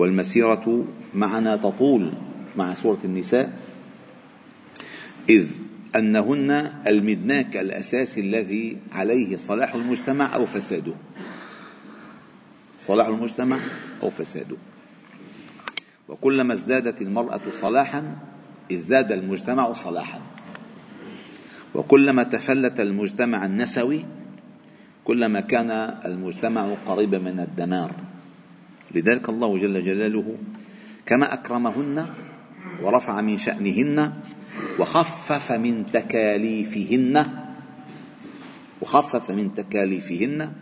والمسيرة معنا تطول مع سورة النساء إذ أنهن المدناك الاساسي الذي عليه صلاح المجتمع أو فساده. صلاح المجتمع أو فساده. وكلما ازدادت المرأة صلاحا ازداد المجتمع صلاحا. وكلما تفلت المجتمع النسوي كلما كان المجتمع قريبا من الدمار. لذلك الله جل جلاله كما أكرمهن ورفع من شأنهن وخفف من تكاليفهن وخفف من تكاليفهن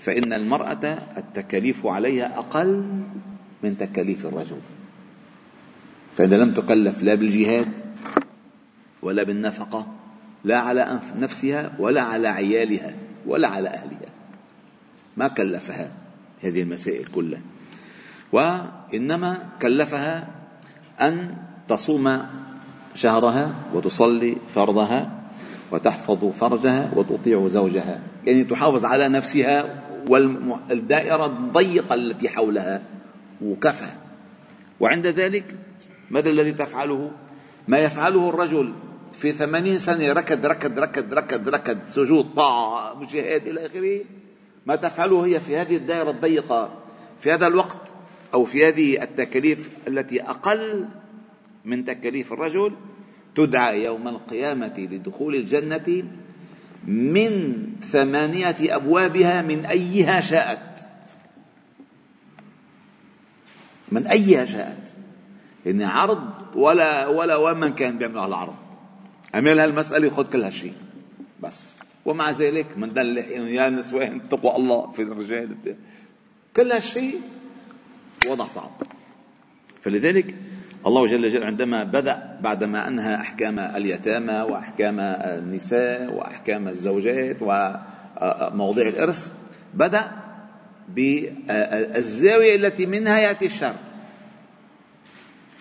فإن المرأة التكاليف عليها أقل من تكاليف الرجل. فإذا لم تكلف لا بالجهاد ولا بالنفقة لا على نفسها ولا على عيالها ولا على أهلها. ما كلفها هذه المسائل كلها. وإنما كلفها أن تصوم شهرها وتصلي فرضها وتحفظ فرجها وتطيع زوجها. يعني تحافظ على نفسها والدائرة الضيقة التي حولها وكفى. وعند ذلك ماذا الذي تفعله؟ ما يفعله الرجل في ثمانين سنة ركض ركض ركض ركض ركض سجود طاعة مجاهد إلى آخره؟ ما تفعله هي في هذه الدائرة الضيقة في هذا الوقت أو في هذه التكاليف التي أقل من تكاليف الرجل تدعى يوم القيامة لدخول الجنة من ثمانية أبوابها من أيها شاءت. من أيها شاءت. يعني عرض ولا ولا ومن كان بيعمل على العرض. عمل هالمسألة خذ كل هالشيء. بس. ومع ذلك من دلح يا نسوان تقوى الله في الرجال. كل هالشيء وضع صعب. فلذلك الله جل جلاله عندما بدأ بعدما أنهى أحكام اليتامى وأحكام النساء وأحكام الزوجات ومواضيع الإرث بدأ بالزاوية التي منها يأتي الشر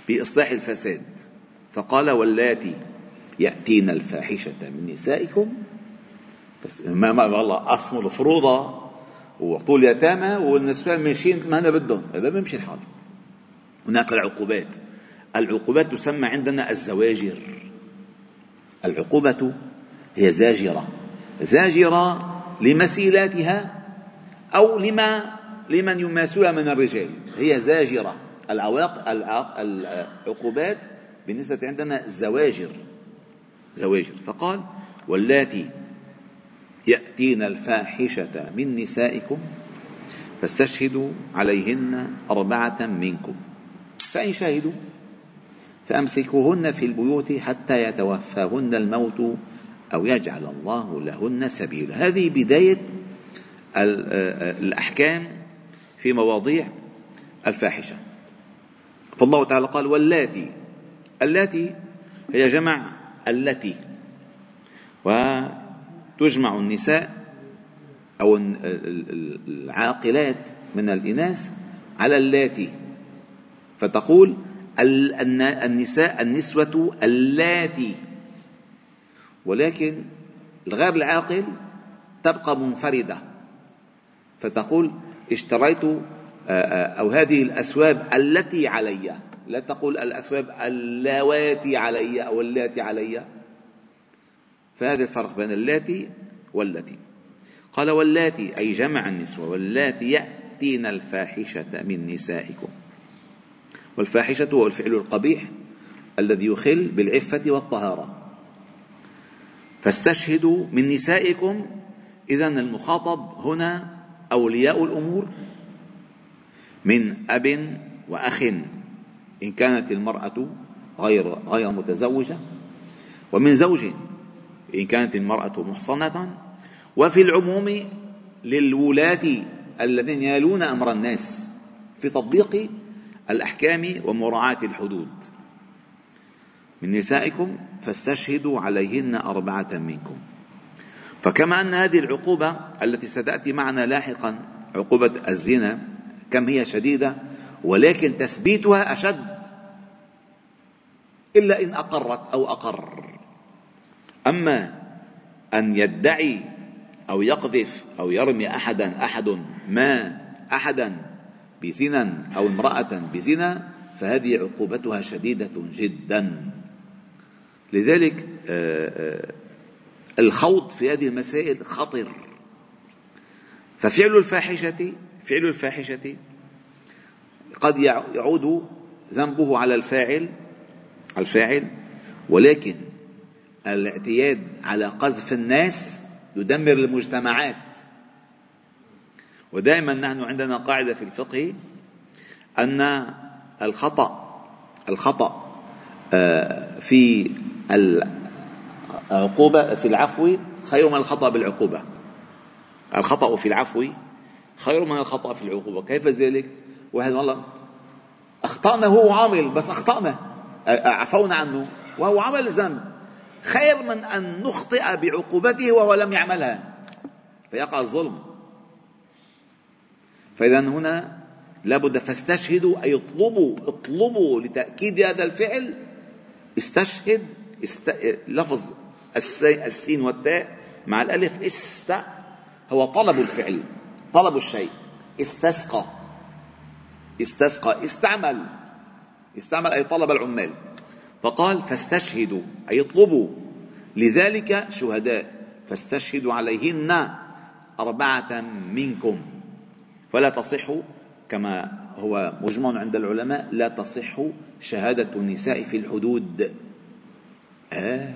بإصلاح الفساد. فقال واللاتي يأتين الفاحشة من نسائكم؟ ما ما والله أصموا الفروضة وطول يتامى والنسوان ماشيين ما هنا بدهم هذا بيمشي الحال. هناك العقوبات. العقوبات تسمى عندنا الزواجر. العقوبة هي زاجرة. زاجرة لمسيلاتها أو لما لمن يماسوها من الرجال. هي زاجرة. العواق العقوبات بالنسبة عندنا زواجر. زواجر. فقال واللاتي يأتين الفاحشة من نسائكم فاستشهدوا عليهن أربعة منكم. فإن شهدوا فأمسكوهن في البيوت حتى يتوفاهن الموت أو يجعل الله لهن سبيلا. هذه بداية الأحكام في مواضيع الفاحشة. فالله تعالى قال واللاتي اللاتي هي جمع التي وتجمع النساء أو العاقلات من الإناث على اللاتي. فتقول النساء النسوة اللاتي. ولكن الغير العاقل تبقى منفردة. فتقول اشتريت أو هذه الأثواب التي علي. لا تقول الأثواب اللواتي علي أو اللاتي علي. فهذا الفرق بين اللاتي والتي قال واللاتي أي جمع النسوة واللاتي يأتين الفاحشة من نسائكم. والفاحشة هو الفعل القبيح الذي يخل بالعفة والطهارة. فاستشهدوا من نسائكم إذا المخاطب هنا أولياء الأمور من أب وأخ إن كانت المرأة غير غير متزوجة. ومن زوج إن كانت المرأة محصنة وفي العموم للولاة الذين يالون أمر الناس في تطبيق الأحكام ومراعاة الحدود. من نسائكم فاستشهدوا عليهن أربعة منكم. فكما أن هذه العقوبة التي ستأتي معنا لاحقا عقوبة الزنا كم هي شديدة ولكن تثبيتها أشد إلا إن أقرت أو أقر. أما أن يدعي أو يقذف أو يرمي أحدا أحد ما أحدا بزنا أو امرأة بزنا فهذه عقوبتها شديدة جدا. لذلك آه، آه، الخوض في هذه المسائل خطر. ففعل الفاحشة فعل الفاحشة قد يعود ذنبه على الفاعل الفاعل ولكن الاعتياد على قذف الناس يدمر المجتمعات. ودائما نحن عندنا قاعدة في الفقه أن الخطأ الخطأ آه، في العقوبة في العفو خير من الخطأ بالعقوبة. الخطأ في العفو خير من الخطأ في العقوبة. كيف ذلك؟ واحد والله أخطأنا هو عامل بس أخطأنا عفونا عنه وهو عمل ذنب. خير من أن نخطئ بعقوبته وهو لم يعملها. فيقع الظلم. فإذا هنا لابد فاستشهدوا أي اطلبوا اطلبوا لتأكيد هذا الفعل. استشهد است... لفظ السي... السين والتاء مع الألف. است هو طلب الفعل طلب الشيء. استسقى. استسقى استعمل. استعمل أي طلب العمال. فقال فاستشهدوا أي اطلبوا. لذلك شهداء فاستشهدوا عليهن أربعة منكم. فلا تصح كما هو مجمع عند العلماء لا تصح شهادة النساء في الحدود. آه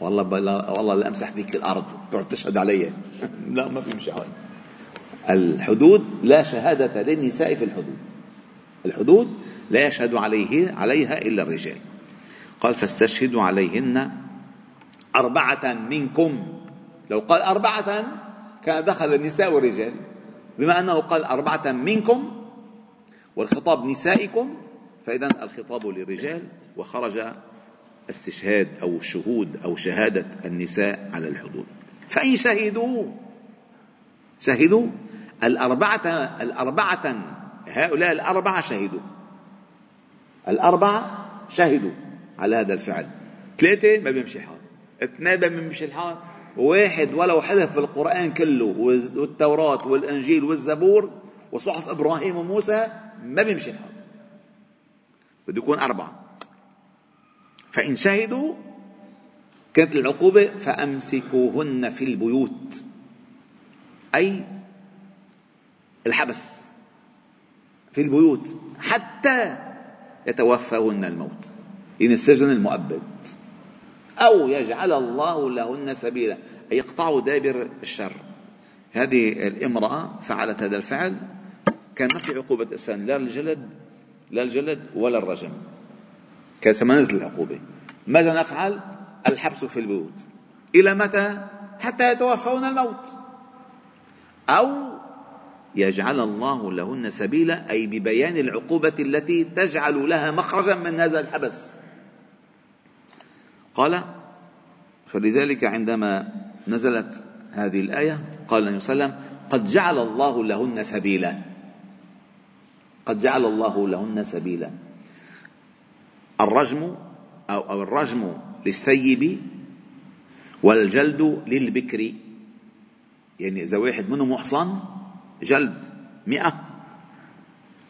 والله بلا والله لا أمسح فيك الأرض تقعد تشهد علي. لا ما في مشاهد الحدود لا شهادة للنساء في الحدود. الحدود لا يشهد عليه عليها إلا الرجال. قال فاستشهدوا عليهن أربعة منكم. لو قال أربعة كان دخل النساء والرجال بما أنه قال أربعة منكم والخطاب نسائكم فإذا الخطاب للرجال وخرج استشهاد أو شهود أو شهادة النساء على الحدود. فإن شهدوا شهدوا الأربعة الأربعة هؤلاء الأربعة شهدوا. الأربعة شهدوا. على هذا الفعل. ثلاثة ما بيمشي الحال. اثنين ما بيمشي الحال. واحد ولو حذف القرآن كله والتوراة والإنجيل والزبور وصحف إبراهيم وموسى ما بيمشي الحال. بده يكون أربعة. فإن شهدوا كانت العقوبة فأمسكوهن في البيوت. أي الحبس في البيوت حتى يتوفاهن الموت. إن السجن المؤبد. أو يجعل الله لهن سبيلا. أي يقطعوا دابر الشر. هذه الامرأة فعلت هذا الفعل. كان ما في عقوبة إنسان لا الجلد لا الجلد ولا الرجم. كان ما نزل العقوبة. ماذا نفعل؟ الحبس في البيوت. إلى متى؟ حتى يتوفون الموت. أو يجعل الله لهن سبيلا. أي ببيان العقوبة التي تجعل لها مخرجا من هذا الحبس. قال فلذلك عندما نزلت هذه الآية قال النبي صلى الله عليه وسلم قد جعل الله لهن سبيلا. قد جعل الله لهن سبيلا. الرجم أو الرجم للثيب والجلد للبكر. يعني إذا واحد منه محصن جلد مئة.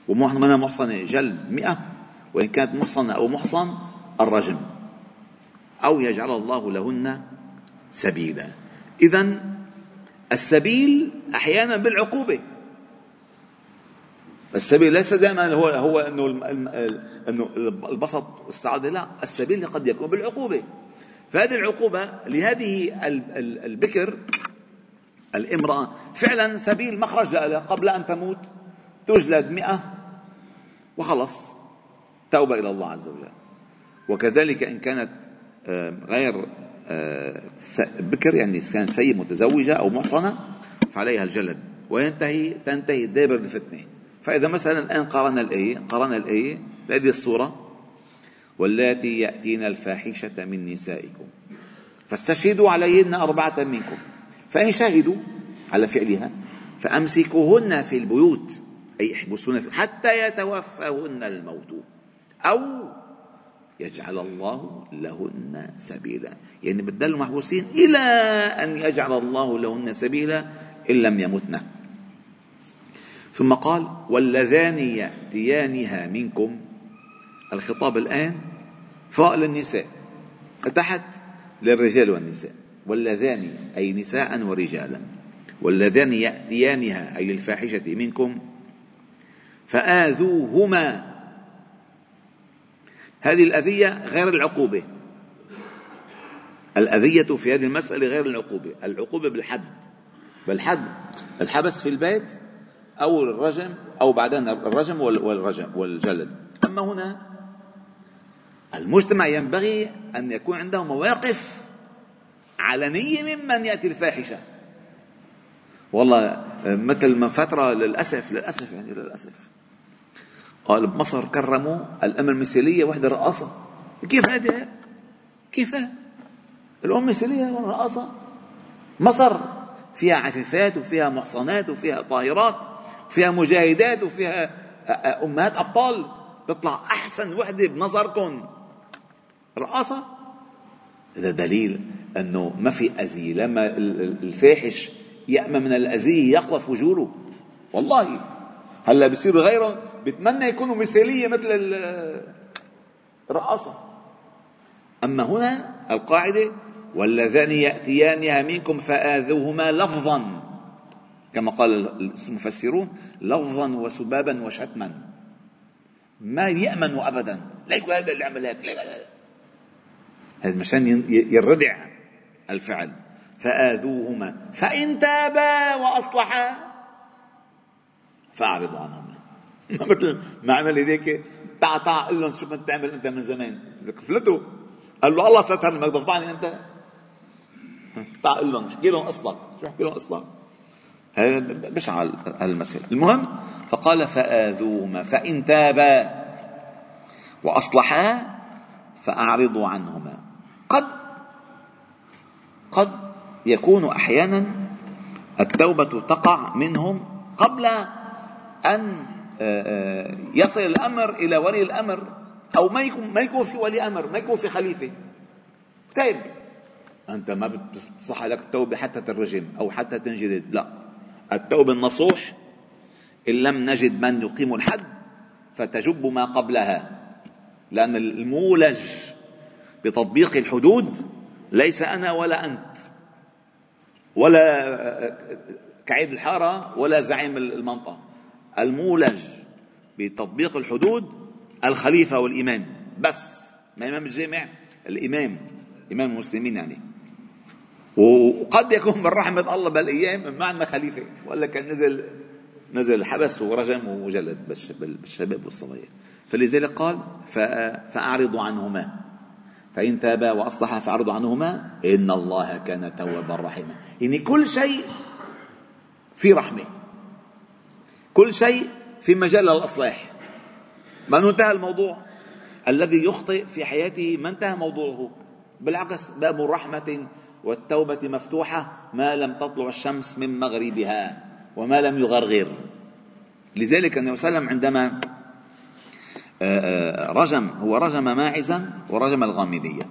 ومنها محصنة جلد مئة. وإن كانت محصنة أو محصن الرجم. أو يجعل الله لهن سبيلا. إذا السبيل أحيانا بالعقوبة. السبيل ليس دائما هو هو إنه إنه البسط والسعادة لا. السبيل قد يكون بالعقوبة. فهذه العقوبة لهذه البكر الامرأة فعلا سبيل مخرج لها قبل أن تموت. تجلد مئة وخلص. توبة إلى الله عز وجل. وكذلك إن كانت غير آه، بكر يعني كان سيد متزوجة أو محصنة فعليها الجلد وينتهي تنتهي دابر الفتنة. فإذا مثلا الآن قرأنا الآية قرأنا الآية بهذه الصورة واللاتي يأتين الفاحشة من نسائكم. فاستشهدوا عليهن أربعة منكم. فإن شهدوا على فعلها فأمسكوهن في البيوت أي احبسوهن حتى يتوفاهن الموت. أو يجعل الله لهن سبيلا. يعني بدل محبوسين إلى أن يجعل الله لهن سبيلا إن لم يمتن. ثم قال واللذان يأتيانها منكم. الخطاب الآن فوق للنساء تحت للرجال والنساء. واللذان أي نساء ورجالا. واللذان يأتيانها أي الفاحشة منكم فآذوهما. هذه الأذية غير العقوبة. الأذية في هذه المسألة غير العقوبة. العقوبة بالحد. بالحد. الحبس في البيت أو الرجم أو بعدين الرجم والرجم والجلد. أما هنا المجتمع ينبغي أن يكون عنده مواقف علنية ممن يأتي الفاحشة. والله مثل من فترة للأسف للأسف يعني للأسف. قال بمصر كرموا الأم المثالية وحدة رقاصة كيف هذه؟ كيف؟ الأم مثالية رقاصة مصر فيها عفيفات وفيها محصنات وفيها طاهرات وفيها مجاهدات وفيها أمهات أبطال. تطلع أحسن وحدة بنظركم. رقاصة هذا دليل أنه ما في أذية لما الفاحش يأمن من الأذية يقوى فجوره والله هلا بصير غيرهم بتمنى يكونوا مثالية مثل الرقاصة. أما هنا القاعدة واللذان يأتيانها منكم فآذوهما لفظا. كما قال المفسرون لفظا وسبابا وشتما. ما يأمنوا ابدا. لا يقول هذا اللي عمل هيك هذا. مشان يردع الفعل. فآذوهما. فإن تابا وأصلحا. فأعرض عنهم مثل ما عمل هذيك تعا تعا قل لهم شو كنت تعمل أنت من زمان. كفلته قال له الله ستر ما تفضحني أنت. تعا قل لهم احكي لهم قصتك. شو احكي لهم قصتك؟ هذا بشع المسألة المهم فقال فآذوهما فإن تابا وأصلحا فأعرضوا عنهما. قد قد يكون أحيانا التوبة تقع منهم قبل أن آه، آه، يصل الأمر إلى ولي الأمر أو ما يكون ما يكون في ولي أمر ما يكون في خليفة. طيب. أنت ما بتصح لك التوبة حتى ترجم أو حتى تنجلد لا. التوبة النصوح إن لم نجد من يقيم الحد فتجب ما قبلها. لأن المولج بتطبيق الحدود ليس أنا ولا أنت ولا آه، كعيد الحارة ولا زعيم المنطقة. المولج بتطبيق الحدود الخليفة والإمام. بس ما إمام الجامع؟ الإمام إمام المسلمين يعني. وقد يكون من رحمة الله بالأيام ما عندنا خليفة. ولا كان نزل نزل حبس ورجم وجلد بالشباب والصبايا فلذلك قال فأعرضوا عنهما. فإن تابا وأصلحا فأعرضوا عنهما. إن الله كان توابا رحيما. يعني كل شيء في رحمة. كل شيء في مجال الإصلاح. ما انتهى الموضوع الذي يخطئ في حياته. ما انتهى موضوعه. بالعكس باب الرحمة والتوبة مفتوحة. ما لم تطلع الشمس من مغربها وما لم يغرغر. لذلك النبي صلى الله عليه وسلم عندما آه، آه، رجم هو رجم ماعزا ورجم الغامدية.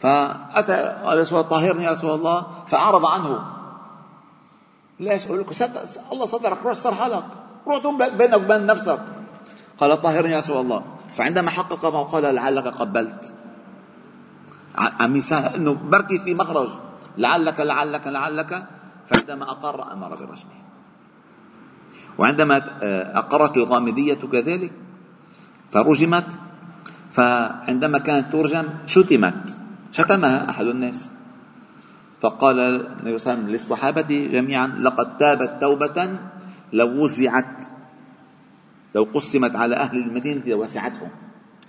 فأتى قال رسول الله طهرني يا رسول الله فأعرض عنه. ليش أقول لكم. الله صدرك روح صار حالك روح تقوم بينك وبين نفسك. قال طهرني يا رسول الله فعندما حقق ما قال لعلك قبلت. عم يسهل إنه بركي في مخرج. لعلك لعلك لعلك. فعندما أقر أمر برجمه وعندما آه، أقرت الغامدية كذلك فرجمت. فعندما كانت ترجم شتمت. شتمها أحد الناس. فقال النبي صلى الله عليه وسلم للصحابة جميعا لقد تابت توبة لو وزعت. لو قسمت على أهل المدينة لوسعتهم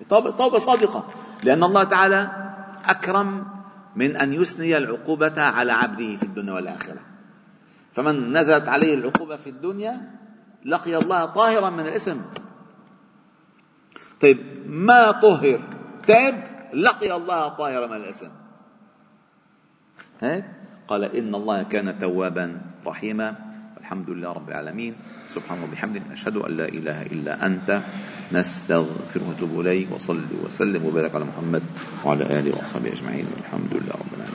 توبة صادقة. لأن الله تعالى أكرم من أن يثني العقوبة على عبده في الدنيا والآخرة. فمن نزلت عليه العقوبة في الدنيا لقي الله طاهرا من الاسم طيب ما طهر؟ تاب لقي الله طاهرا من الاسم هيك؟ قال إن الله كان توابا رحيما. الحمد لله رب العالمين. سبحان الله وبحمده نشهد أن لا إله إلا أنت. نستغفر ونتوب إليك وصلي وسلم وبارك على محمد وعلى آله وصحبه أجمعين. والحمد لله رب العالمين.